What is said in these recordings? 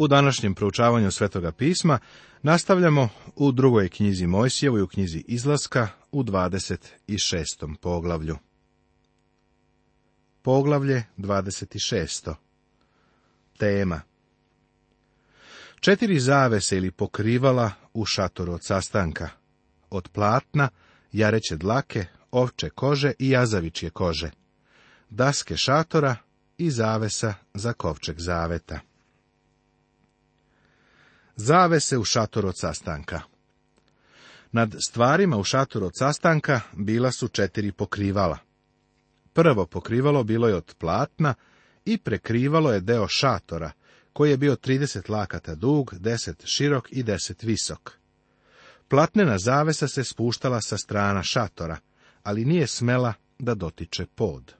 U današnjem proučavanju Svetoga pisma nastavljamo u drugoj knjizi Mojsijevoj, u knjizi Izlaska, u 26. poglavlju. Poglavlje 26. Tema Četiri zavese ili pokrivala u šatoru od sastanka. Od platna, jareće dlake, ovče kože i jazavičje kože. Daske šatora i zavesa za kovčeg zaveta zavese u šator od sastanka. Nad stvarima u šatoru od sastanka bila su četiri pokrivala. Prvo pokrivalo bilo je od platna i prekrivalo je deo šatora, koji je bio 30 lakata dug, 10 širok i 10 visok. Platnena zavesa se spuštala sa strana šatora, ali nije smela da dotiče pod.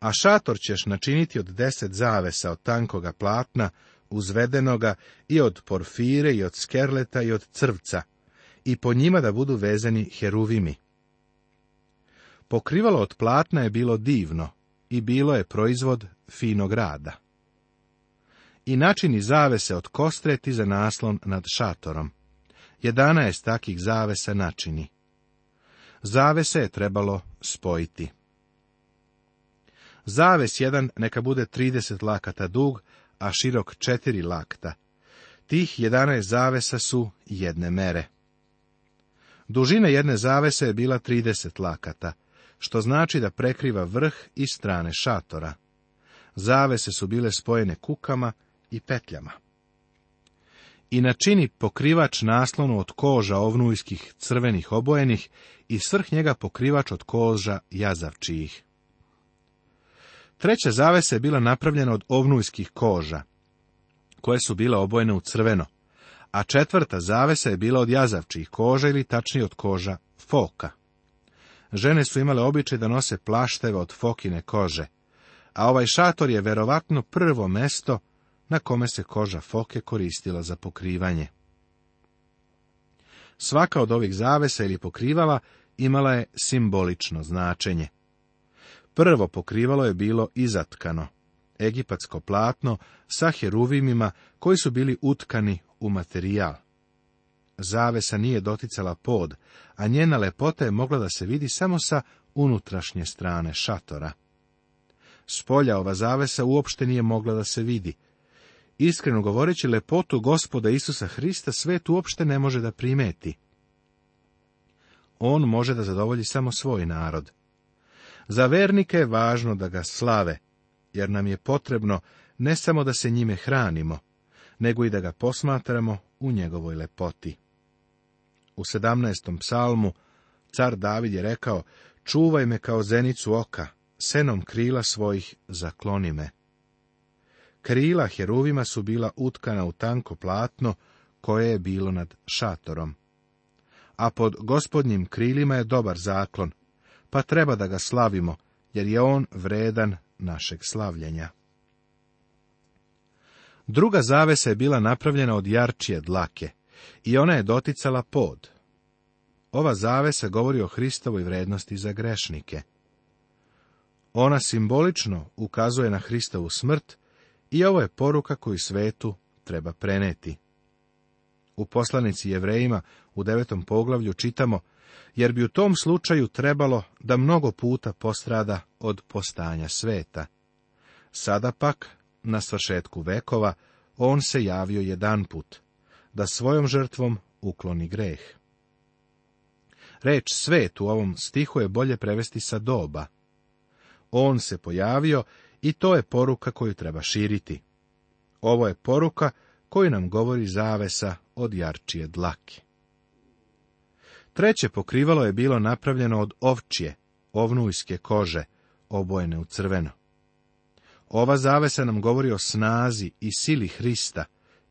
A šator ćeš načiniti od deset zavesa od tankoga platna uzvedenoga i od porfire i od skerleta i od crvca i po njima da budu vezani heruvimi. Pokrivalo od platna je bilo divno i bilo je proizvod finog rada. I načini zavese od kostreti za naslon nad šatorom. Jedanaest takih zavesa načini. Zavese je trebalo spojiti. Zaves jedan neka bude 30 lakata dug, a širok četiri lakta. Tih jedanaest zavesa su jedne mere. Dužina jedne zavese je bila 30 lakata, što znači da prekriva vrh i strane šatora. Zavese su bile spojene kukama i petljama. I načini pokrivač naslonu od koža ovnujskih crvenih obojenih i svrh njega pokrivač od koža jazavčijih. Treća zavesa je bila napravljena od ovnujskih koža, koje su bile obojene u crveno, a četvrta zavesa je bila od jazavčih koža ili tačnije od koža foka. Žene su imale običaj da nose plašteve od fokine kože, a ovaj šator je verovatno prvo mesto na kome se koža foke koristila za pokrivanje. Svaka od ovih zavesa ili pokrivala imala je simbolično značenje. Prvo pokrivalo je bilo izatkano, egipatsko platno sa heruvimima koji su bili utkani u materijal. Zavesa nije doticala pod, a njena lepota je mogla da se vidi samo sa unutrašnje strane šatora. Spolja ova zavesa uopšte nije mogla da se vidi. Iskreno govoreći, lepotu gospoda Isusa Hrista svet uopšte ne može da primeti. On može da zadovolji samo svoj narod. Za vernike je važno da ga slave, jer nam je potrebno ne samo da se njime hranimo, nego i da ga posmatramo u njegovoj lepoti. U sedamnaestom psalmu car David je rekao, čuvaj me kao zenicu oka, senom krila svojih zakloni me. Krila heruvima su bila utkana u tanko platno koje je bilo nad šatorom. A pod gospodnjim krilima je dobar zaklon, pa treba da ga slavimo, jer je on vredan našeg slavljenja. Druga zavesa je bila napravljena od jarčije dlake i ona je doticala pod. Ova zavesa govori o Hristovoj vrednosti za grešnike. Ona simbolično ukazuje na Hristovu smrt i ovo je poruka koju svetu treba preneti. U poslanici Jevrejima u devetom poglavlju čitamo – jer bi u tom slučaju trebalo da mnogo puta postrada od postanja sveta. Sada pak, na svršetku vekova, on se javio jedan put, da svojom žrtvom ukloni greh. Reč svet u ovom stihu je bolje prevesti sa doba. On se pojavio i to je poruka koju treba širiti. Ovo je poruka koju nam govori zavesa od jarčije dlaki. Treće pokrivalo je bilo napravljeno od ovčje, ovnujske kože, obojene u crveno. Ova zavesa nam govori o snazi i sili Hrista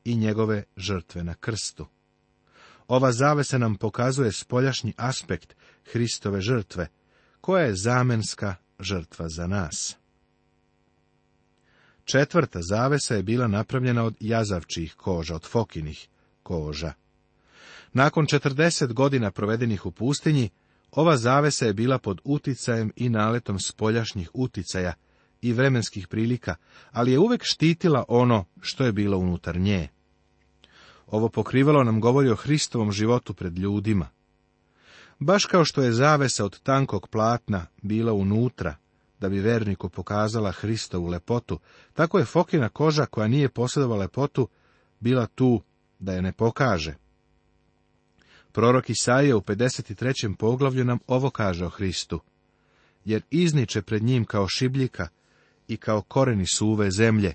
i njegove žrtve na krstu. Ova zavesa nam pokazuje spoljašnji aspekt Hristove žrtve, koja je zamenska žrtva za nas. Četvrta zavesa je bila napravljena od jazavčijih koža, od fokinih koža. Nakon 40 godina provedenih u pustinji, ova zavesa je bila pod uticajem i naletom spoljašnjih uticaja i vremenskih prilika, ali je uvek štitila ono što je bilo unutar nje. Ovo pokrivalo nam govori o Hristovom životu pred ljudima. Baš kao što je zavesa od tankog platna bila unutra, da bi verniku pokazala Hristovu lepotu, tako je fokina koža koja nije posjedovala lepotu, bila tu da je ne pokaže. Prorok Isaija u 53. poglavlju nam ovo kaže o Hristu. Jer izniče pred njim kao šibljika i kao koreni suve zemlje.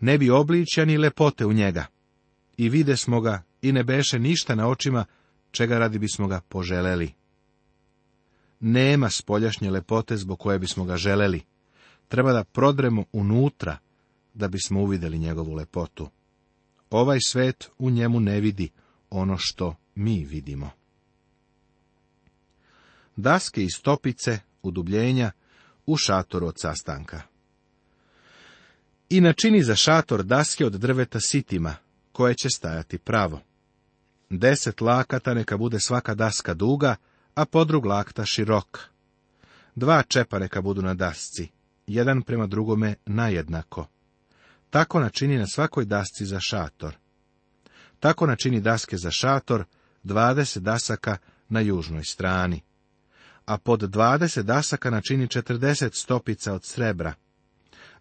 Ne bi obličja ni lepote u njega. I vide smo ga i ne beše ništa na očima, čega radi bismo ga poželeli. Nema spoljašnje lepote zbog koje bismo ga želeli. Treba da prodremo unutra, da bismo uvideli njegovu lepotu. Ovaj svet u njemu ne vidi ono što mi vidimo. Daske i stopice, udubljenja, u šator od sastanka. I načini za šator daske od drveta sitima, koje će stajati pravo. Deset lakata neka bude svaka daska duga, a podrug lakta širok. Dva čepa neka budu na dasci, jedan prema drugome najednako. Tako načini na svakoj dasci za šator. Tako načini daske za šator, Dvadeset dasaka na južnoj strani. A pod dvadeset dasaka načini četrdeset stopica od srebra.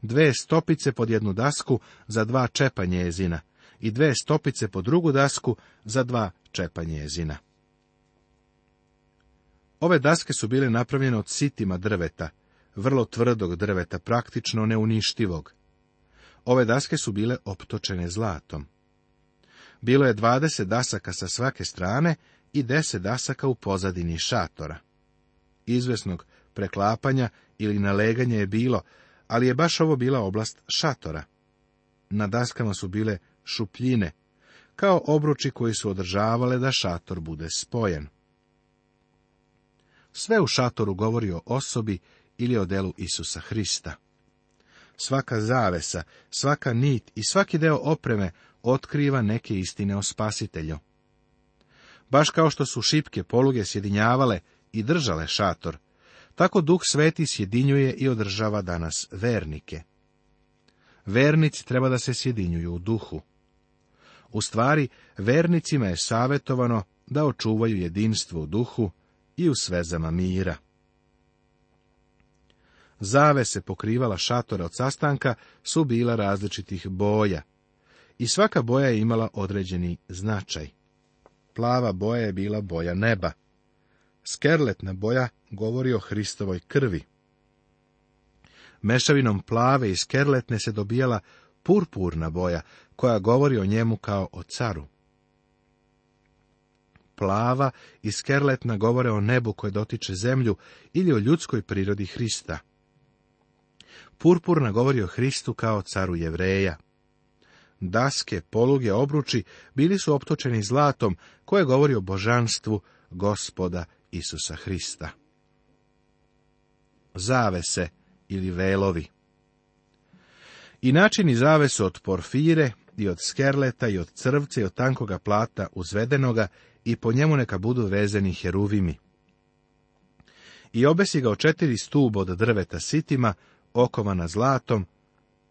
Dve stopice pod jednu dasku za dva čepa njezina i dve stopice pod drugu dasku za dva čepa njezina. Ove daske su bile napravljene od sitima drveta, vrlo tvrdog drveta, praktično neuništivog. Ove daske su bile optočene zlatom. Bilo je dvadeset dasaka sa svake strane i deset dasaka u pozadini šatora. Izvesnog preklapanja ili naleganja je bilo, ali je baš ovo bila oblast šatora. Na daskama su bile šupljine, kao obruči koji su održavale da šator bude spojen. Sve u šatoru govori o osobi ili o delu Isusa Hrista. Svaka zavesa, svaka nit i svaki deo opreme otkriva neke istine o spasitelju. Baš kao što su šipke poluge sjedinjavale i držale šator, tako Duh Sveti sjedinjuje i održava danas vernike. Vernici treba da se sjedinjuju u duhu. U stvari, vernicima je savjetovano da očuvaju jedinstvo u duhu i u svezama mira. Zave se pokrivala šatora od sastanka su bila različitih boja, i svaka boja je imala određeni značaj. Plava boja je bila boja neba. Skerletna boja govori o Hristovoj krvi. Mešavinom plave i skerletne se dobijala purpurna boja, koja govori o njemu kao o caru. Plava i skerletna govore o nebu koje dotiče zemlju ili o ljudskoj prirodi Hrista. Purpurna govori o Hristu kao caru jevreja daske, poluge, obruči bili su optočeni zlatom koje govori o božanstvu gospoda Isusa Hrista. Zavese ili velovi I načini zavesu od porfire i od skerleta i od crvce i od tankoga plata uzvedenoga i po njemu neka budu vezeni heruvimi. I obesi ga o četiri stuba od drveta sitima, okovana zlatom,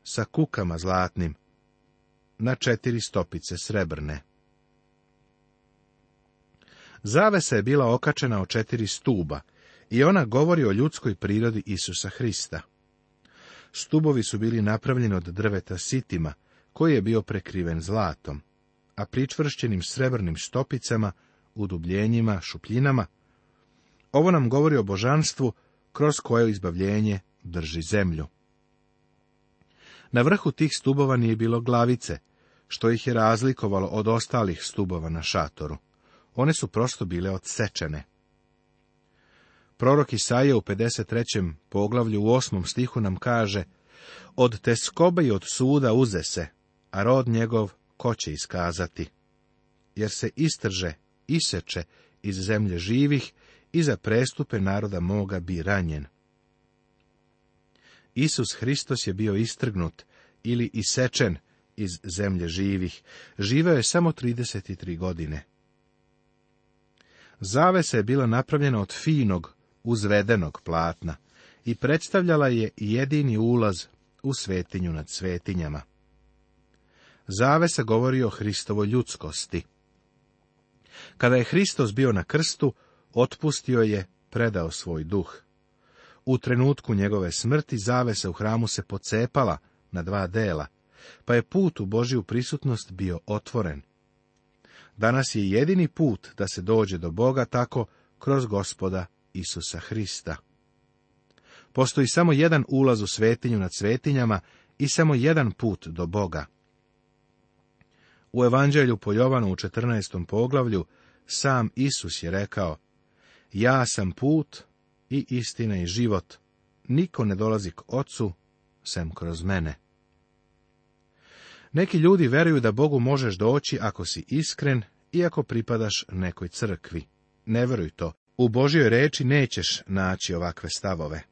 sa kukama zlatnim, na četiri stopice srebrne. Zavesa je bila okačena o četiri stuba i ona govori o ljudskoj prirodi Isusa Hrista. Stubovi su bili napravljeni od drveta sitima, koji je bio prekriven zlatom, a pričvršćenim srebrnim stopicama, udubljenjima, šupljinama. Ovo nam govori o božanstvu kroz koje izbavljenje drži zemlju. Na vrhu tih stubova nije bilo glavice, što ih je razlikovalo od ostalih stubova na šatoru. One su prosto bile odsečene. Prorok Isaija u 53. poglavlju u 8. stihu nam kaže Od te skobe i od suda uze se, a rod njegov ko će iskazati? Jer se istrže, iseče iz zemlje živih i za prestupe naroda moga bi ranjen. Isus Hristos je bio istrgnut ili isečen iz zemlje živih. živio je samo 33 godine. Zavesa je bila napravljena od finog, uzvedenog platna i predstavljala je jedini ulaz u svetinju nad svetinjama. Zavesa govori o Hristovo ljudskosti. Kada je Hristos bio na krstu, otpustio je, predao svoj duh. U trenutku njegove smrti zavesa u hramu se pocepala na dva dela, pa je put u Božju prisutnost bio otvoren. Danas je jedini put da se dođe do Boga tako kroz gospoda Isusa Hrista. Postoji samo jedan ulaz u svetinju nad svetinjama i samo jedan put do Boga. U evanđelju po Jovanu u 14. poglavlju sam Isus je rekao, Ja sam put, i istina i život. Niko ne dolazi k ocu, sem kroz mene. Neki ljudi veruju da Bogu možeš doći ako si iskren i ako pripadaš nekoj crkvi. Ne veruj to. U Božjoj reči nećeš naći ovakve stavove.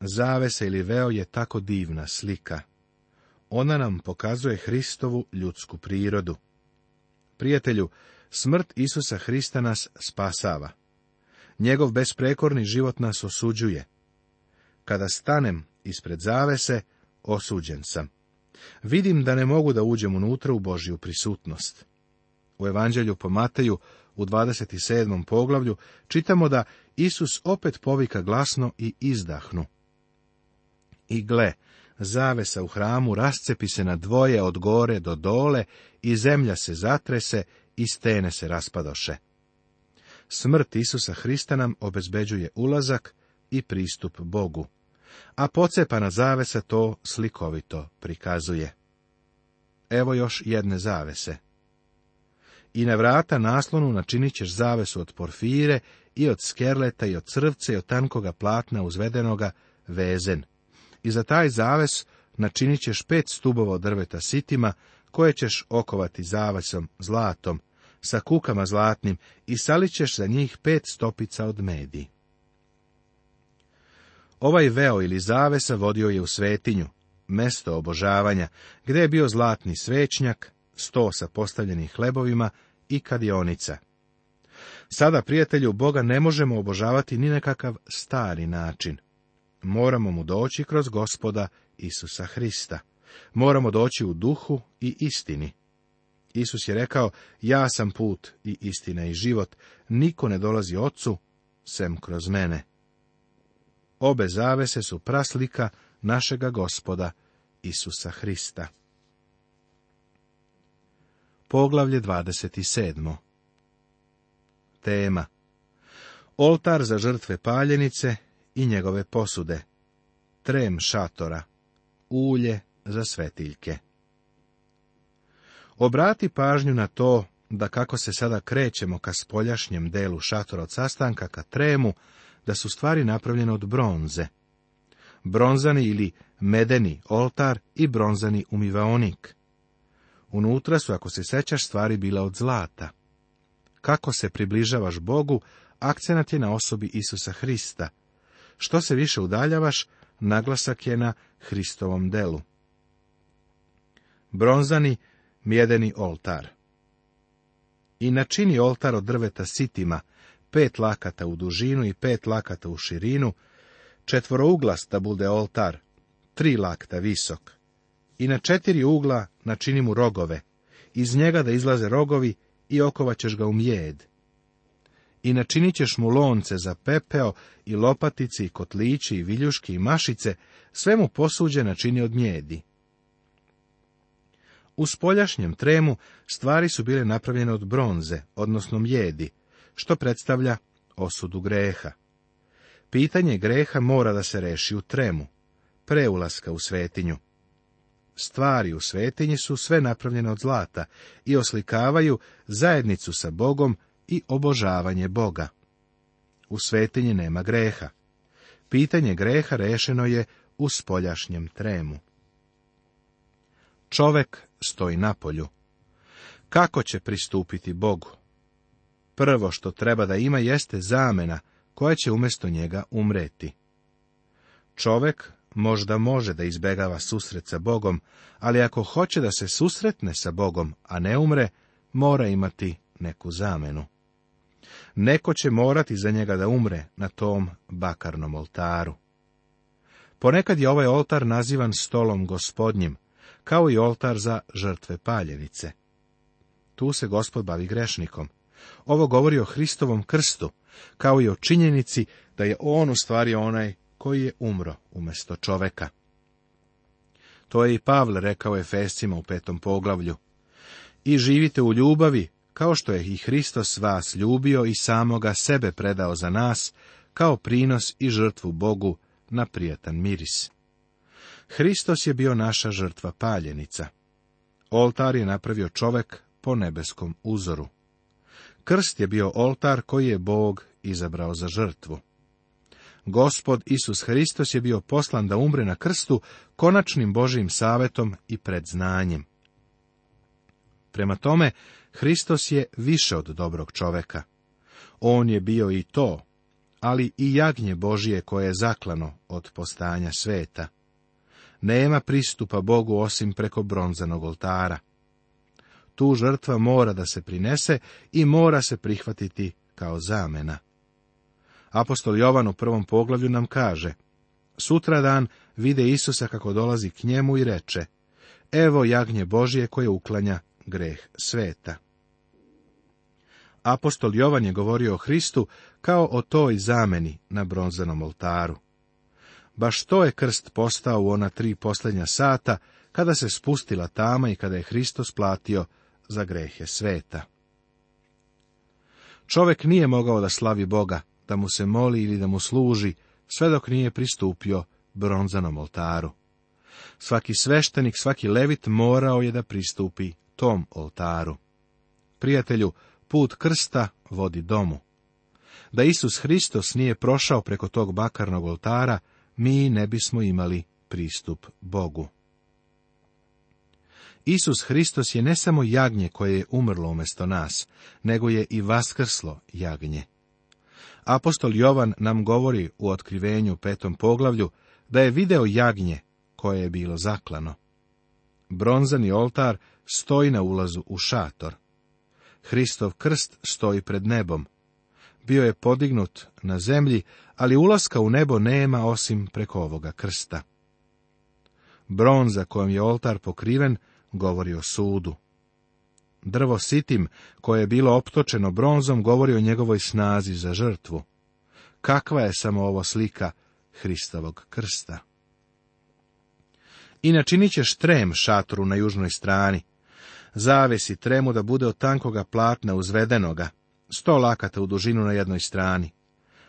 Zavese ili veo je tako divna slika. Ona nam pokazuje Hristovu ljudsku prirodu. Prijatelju, smrt Isusa Hrista nas spasava njegov besprekorni život nas osuđuje. Kada stanem ispred zavese, osuđen sam. Vidim da ne mogu da uđem unutra u Božju prisutnost. U Evanđelju po Mateju u 27. poglavlju čitamo da Isus opet povika glasno i izdahnu. I gle, zavesa u hramu rascepi se na dvoje od gore do dole i zemlja se zatrese i stene se raspadoše. Smrt Isusa Hrista nam obezbeđuje ulazak i pristup Bogu, a pocepana zavesa to slikovito prikazuje. Evo još jedne zavese. I na vrata naslonu načinit ćeš zavesu od porfire i od skerleta i od crvce i od tankoga platna uzvedenoga vezen. I za taj zaves načinit ćeš pet stubova od drveta sitima, koje ćeš okovati zavesom zlatom, sa kukama zlatnim i salićeš za njih pet stopica od mediji. Ovaj veo ili zavesa vodio je u svetinju, mesto obožavanja, gde je bio zlatni svećnjak, sto sa postavljenim hlebovima i kadionica. Sada, prijatelju, Boga ne možemo obožavati ni nekakav stari način. Moramo mu doći kroz gospoda Isusa Hrista. Moramo doći u duhu i istini. Isus je rekao, ja sam put i istina i život, niko ne dolazi ocu, sem kroz mene. Obe zavese su praslika našega gospoda, Isusa Hrista. Poglavlje 27. Tema Oltar za žrtve paljenice i njegove posude Trem šatora Ulje za svetiljke Obrati pažnju na to da kako se sada krećemo ka spoljašnjem delu šatora od sastanka ka tremu, da su stvari napravljene od bronze. Bronzani ili medeni oltar i bronzani umivaonik. Unutra su, ako se sećaš, stvari bila od zlata. Kako se približavaš Bogu, akcenat je na osobi Isusa Hrista. Što se više udaljavaš, naglasak je na Hristovom delu. Bronzani mjedeni oltar. I načini oltar od drveta sitima, pet lakata u dužinu i pet lakata u širinu, da bude oltar, tri lakta visok. I na četiri ugla načini mu rogove, iz njega da izlaze rogovi i okovaćeš ga u mjed. I načinit ćeš mu lonce za pepeo i lopatici i kotlići i viljuški i mašice, sve mu posuđe načini od mjedi. U spoljašnjem tremu stvari su bile napravljene od bronze, odnosno mjedi, što predstavlja osudu greha. Pitanje greha mora da se reši u tremu, preulaska u svetinju. Stvari u svetinji su sve napravljene od zlata i oslikavaju zajednicu sa Bogom i obožavanje Boga. U svetinji nema greha. Pitanje greha rešeno je u spoljašnjem tremu. Čovek stoji na polju. Kako će pristupiti Bogu? Prvo što treba da ima jeste zamena koja će umjesto njega umreti. Čovek možda može da izbegava susret sa Bogom, ali ako hoće da se susretne sa Bogom, a ne umre, mora imati neku zamenu. Neko će morati za njega da umre na tom bakarnom oltaru. Ponekad je ovaj oltar nazivan stolom gospodnjim, kao i oltar za žrtve paljenice. Tu se gospod bavi grešnikom. Ovo govori o Hristovom krstu, kao i o činjenici da je on u stvari onaj koji je umro umjesto čoveka. To je i Pavle rekao Efescima u petom poglavlju. I živite u ljubavi, kao što je i Hristos vas ljubio i samoga sebe predao za nas, kao prinos i žrtvu Bogu na prijatan miris. Hristos je bio naša žrtva paljenica. Oltar je napravio čovek po nebeskom uzoru. Krst je bio oltar koji je Bog izabrao za žrtvu. Gospod Isus Hristos je bio poslan da umre na krstu konačnim Božijim savetom i predznanjem. Prema tome, Hristos je više od dobrog čoveka. On je bio i to, ali i jagnje Božije koje je zaklano od postanja sveta nema pristupa Bogu osim preko bronzanog oltara. Tu žrtva mora da se prinese i mora se prihvatiti kao zamena. Apostol Jovan u prvom poglavlju nam kaže, sutra dan vide Isusa kako dolazi k njemu i reče, evo jagnje Božije koje uklanja greh sveta. Apostol Jovan je govorio o Hristu kao o toj zameni na bronzanom oltaru. Baš to je krst postao u ona tri posljednja sata, kada se spustila tama i kada je Hristos platio za grehe sveta. Čovek nije mogao da slavi Boga, da mu se moli ili da mu služi, sve dok nije pristupio bronzanom oltaru. Svaki sveštenik, svaki levit morao je da pristupi tom oltaru. Prijatelju, put krsta vodi domu. Da Isus Hristos nije prošao preko tog bakarnog oltara, mi ne bismo imali pristup Bogu. Isus Hristos je ne samo jagnje koje je umrlo umesto nas, nego je i vaskrslo jagnje. Apostol Jovan nam govori u otkrivenju petom poglavlju da je video jagnje koje je bilo zaklano. Bronzani oltar stoji na ulazu u šator. Hristov krst stoji pred nebom bio je podignut na zemlji, ali ulaska u nebo nema osim preko ovoga krsta. Bronza kojom je oltar pokriven govori o sudu. Drvo sitim, koje je bilo optočeno bronzom, govori o njegovoj snazi za žrtvu. Kakva je samo ovo slika Hristovog krsta? I načinit ćeš trem šatru na južnoj strani. Zavesi tremu da bude od tankoga platna uzvedenoga, sto lakata u dužinu na jednoj strani,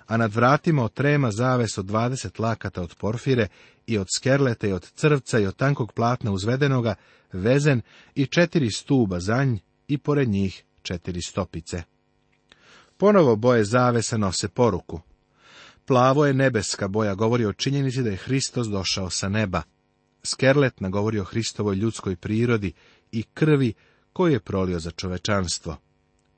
a nad vratima od trema zaves od dvadeset lakata od porfire i od skerlete i od crvca i od tankog platna uzvedenoga, vezen i četiri stuba zanj i pored njih četiri stopice. Ponovo boje zavesa nose poruku. Plavo je nebeska boja, govori o činjenici da je Hristos došao sa neba. Skerlet govori o Hristovoj ljudskoj prirodi i krvi koju je prolio za čovečanstvo.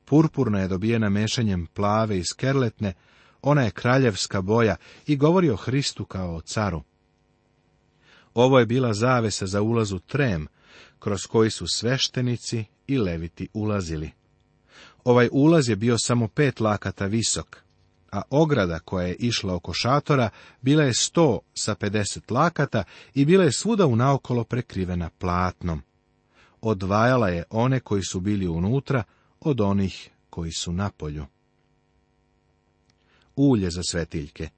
Purpurna je dobijena mešanjem plave i skerletne, ona je kraljevska boja i govori o Hristu kao o caru. Ovo je bila zavesa za ulaz u trem, kroz koji su sveštenici i leviti ulazili. Ovaj ulaz je bio samo pet lakata visok, a ograda koja je išla oko šatora bila je sto sa pedeset lakata i bila je svuda naokolo prekrivena platnom. Odvajala je one koji su bili unutra od onih koji su na polju. Ulje za svetiljke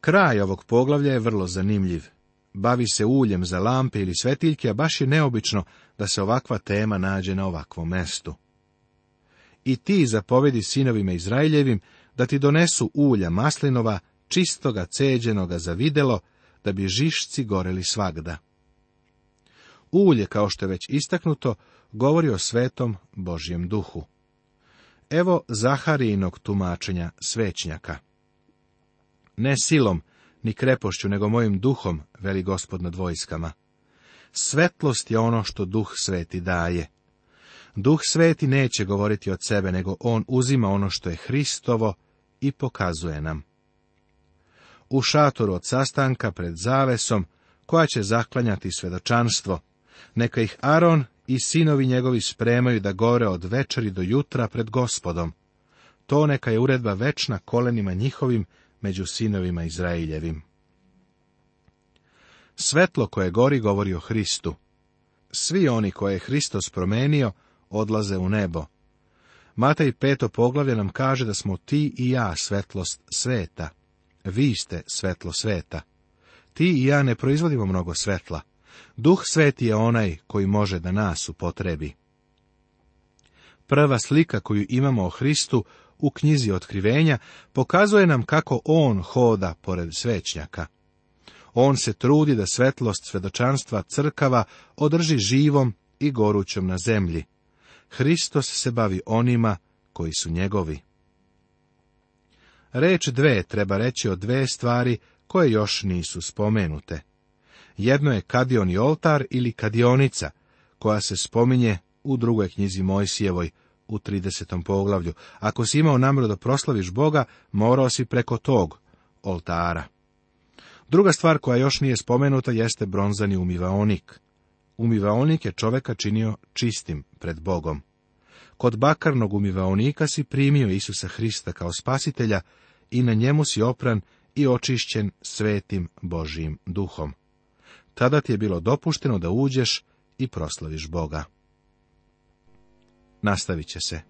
Kraj ovog poglavlja je vrlo zanimljiv. Bavi se uljem za lampe ili svetiljke, a baš je neobično da se ovakva tema nađe na ovakvom mestu. I ti zapovedi sinovima Izraeljevim da ti donesu ulja maslinova, čistoga, ceđenoga za videlo, da bi žišci goreli svagda. Ulje, kao što je već istaknuto, govori o svetom Božjem duhu. Evo Zaharijinog tumačenja svećnjaka. Ne silom, ni krepošću, nego mojim duhom, veli gospod nad vojskama. Svetlost je ono što duh sveti daje. Duh sveti neće govoriti od sebe, nego on uzima ono što je Hristovo i pokazuje nam. U šatoru od sastanka pred zavesom, koja će zaklanjati svedočanstvo, neka ih Aron i sinovi njegovi spremaju da gore od večeri do jutra pred gospodom. To neka je uredba večna kolenima njihovim među sinovima Izraeljevim. Svetlo koje gori govori o Hristu. Svi oni koje je Hristos promenio odlaze u nebo. Matej peto poglavlje nam kaže da smo ti i ja svetlost sveta. Vi ste svetlo sveta. Ti i ja ne proizvodimo mnogo svetla. Duh sveti je onaj koji može da nas upotrebi. Prva slika koju imamo o Hristu u knjizi otkrivenja pokazuje nam kako on hoda pored svećnjaka. On se trudi da svetlost svedočanstva crkava održi živom i gorućom na zemlji. Hristos se bavi onima koji su njegovi. Reč dve treba reći o dve stvari koje još nisu spomenute. Jedno je kadioni oltar ili kadionica, koja se spominje u drugoj knjizi Mojsijevoj, u 30. poglavlju. Ako si imao namjeru da proslaviš Boga, morao si preko tog oltara. Druga stvar koja još nije spomenuta jeste bronzani umivaonik. Umivaonik je čoveka činio čistim pred Bogom. Kod bakarnog umivaonika si primio Isusa Hrista kao spasitelja i na njemu si opran i očišćen svetim Božijim duhom tada ti je bilo dopušteno da uđeš i proslaviš Boga. Nastavit će se.